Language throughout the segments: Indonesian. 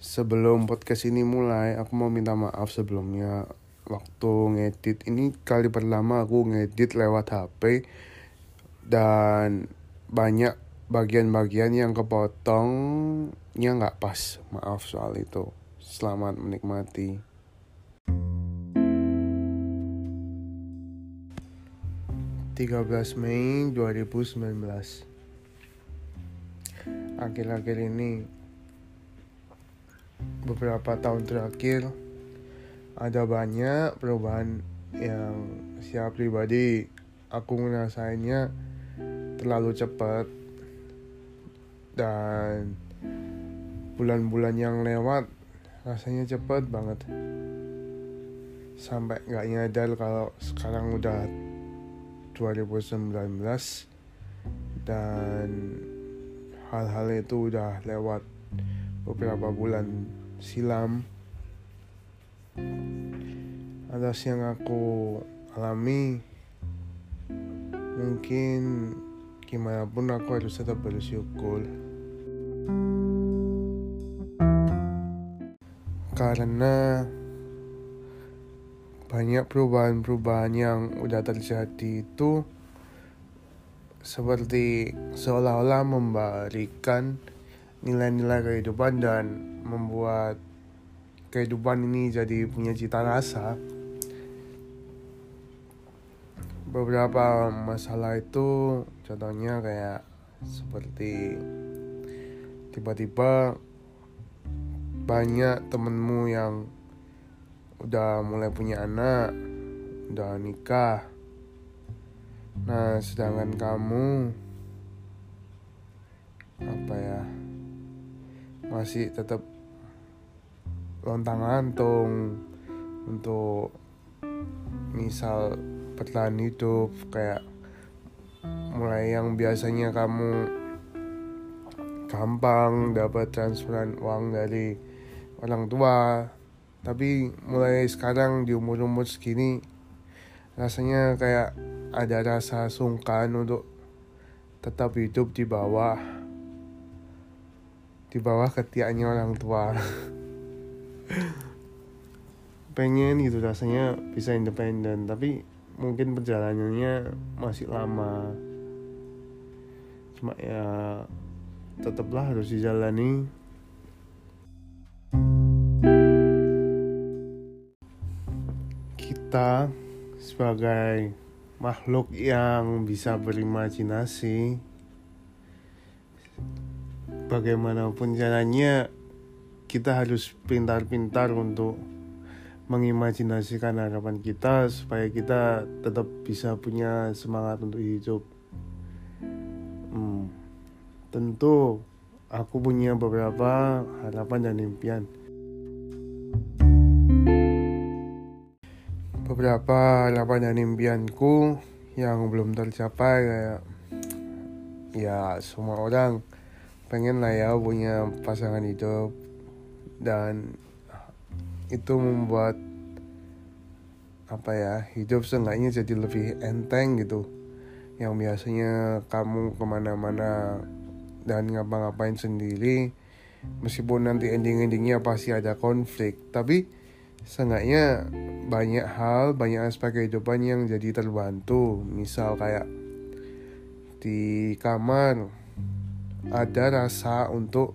Sebelum podcast ini mulai, aku mau minta maaf sebelumnya waktu ngedit ini kali pertama aku ngedit lewat HP dan banyak bagian-bagian yang kepotongnya nggak pas. Maaf soal itu. Selamat menikmati. Belas Mei 2019 Akhir-akhir ini beberapa tahun terakhir ada banyak perubahan yang siap pribadi aku ngerasainnya terlalu cepat. Dan bulan-bulan yang lewat rasanya cepat banget. Sampai nggak nyadar kalau sekarang udah 2019 dan hal-hal itu udah lewat beberapa bulan silam. Atas yang aku alami. Mungkin gimana pun aku harus tetap bersyukur. Karena banyak perubahan-perubahan yang udah terjadi itu seperti seolah-olah memberikan nilai-nilai kehidupan dan membuat kehidupan ini jadi punya cita rasa. Beberapa masalah itu contohnya kayak seperti tiba-tiba banyak temenmu yang udah mulai punya anak udah nikah. Nah sedangkan kamu apa ya masih tetap lontang lantung untuk misal bertahan hidup kayak mulai yang biasanya kamu gampang dapat transferan uang dari orang tua. Tapi mulai sekarang di umur-umur segini rasanya kayak ada rasa sungkan untuk tetap hidup di bawah di bawah ketiaknya orang tua. Pengen gitu rasanya bisa independen tapi mungkin perjalanannya masih lama. Cuma ya tetaplah harus dijalani. Kita sebagai makhluk yang bisa berimajinasi bagaimanapun caranya kita harus pintar-pintar untuk mengimajinasikan harapan kita supaya kita tetap bisa punya semangat untuk hidup. Hmm, tentu aku punya beberapa harapan dan impian. Beberapa harapan dan impianku yang belum tercapai kayak ya semua orang pengen lah ya punya pasangan hidup. Dan itu membuat apa ya hidup seenggaknya jadi lebih enteng gitu. Yang biasanya kamu ke mana-mana dan ngapa-ngapain sendiri meskipun nanti ending-endingnya pasti ada konflik. Tapi seenggaknya banyak hal banyak aspek kehidupan yang jadi terbantu. Misal kayak di kamar ada rasa untuk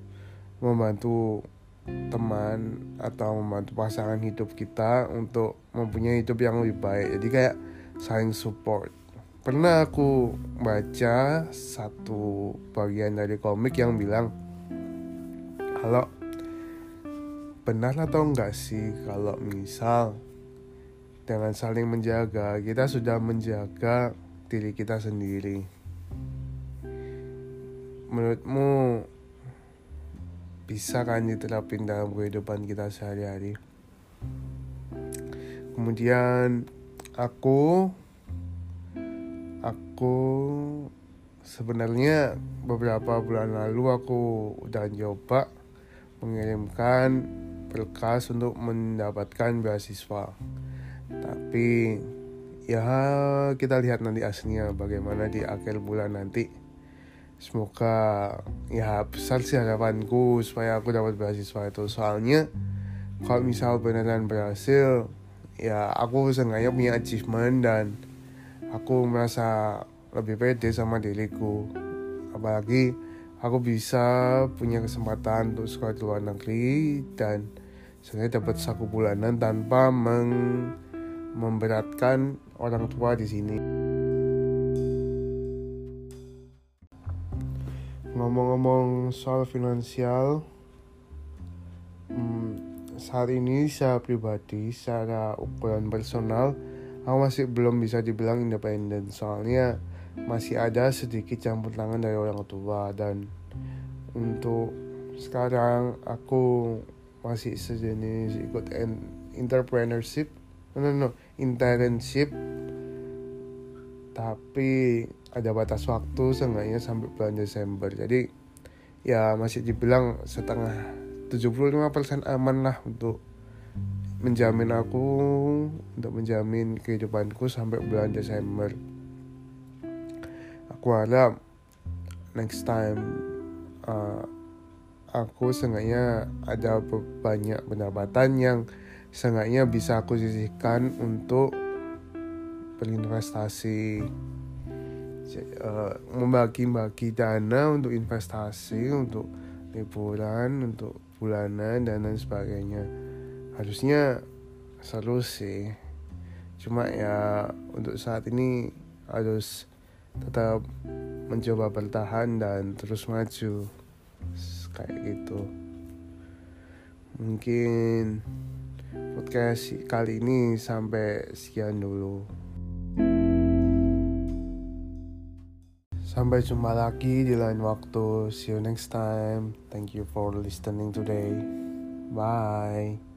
membantu teman atau membantu pasangan hidup kita untuk mempunyai hidup yang lebih baik. Jadi kayak saling support. Pernah aku baca satu bagian dari komik yang bilang kalau benar atau enggak sih kalau misal dengan saling menjaga kita sudah menjaga diri kita sendiri menurutmu bisa kan diterapin dalam kehidupan kita sehari-hari? Kemudian aku aku sebenarnya beberapa bulan lalu aku udah coba mengirimkan berkas untuk mendapatkan beasiswa. Tapi ya kita lihat nanti aslinya bagaimana di akhir bulan nanti semoga ya besar sih harapanku supaya aku dapat beasiswa itu soalnya kalau misal beneran berhasil ya aku sengaja punya achievement dan aku merasa lebih pede sama diriku apalagi aku bisa punya kesempatan untuk sekolah di luar negeri dan saya dapat saku bulanan tanpa meng memberatkan orang tua di sini. Ngomong-ngomong soal finansial, hmm, saat ini saya pribadi secara ukuran personal, aku masih belum bisa dibilang independen. Soalnya masih ada sedikit campur tangan dari orang tua. Dan untuk sekarang aku masih sejenis ikut entrepreneurship. No no no internship tapi ada batas waktu seenggaknya sampai bulan Desember. Jadi ya masih dibilang setengah 75% aman lah untuk menjamin aku untuk menjamin kehidupanku sampai bulan Desember. Aku harap next time uh, aku seenggaknya ada banyak pendapatan yang seenggaknya bisa aku sisihkan untuk berinvestasi uh, membagi-bagi dana untuk investasi untuk liburan untuk bulanan dan lain sebagainya. Harusnya seru sih. Cuma ya untuk saat ini harus tetap mencoba bertahan dan terus maju. Kayak gitu. Mungkin podcast kali ini sampai sekian dulu Sampai jumpa lagi di lain waktu. See you next time. Thank you for listening today. Bye.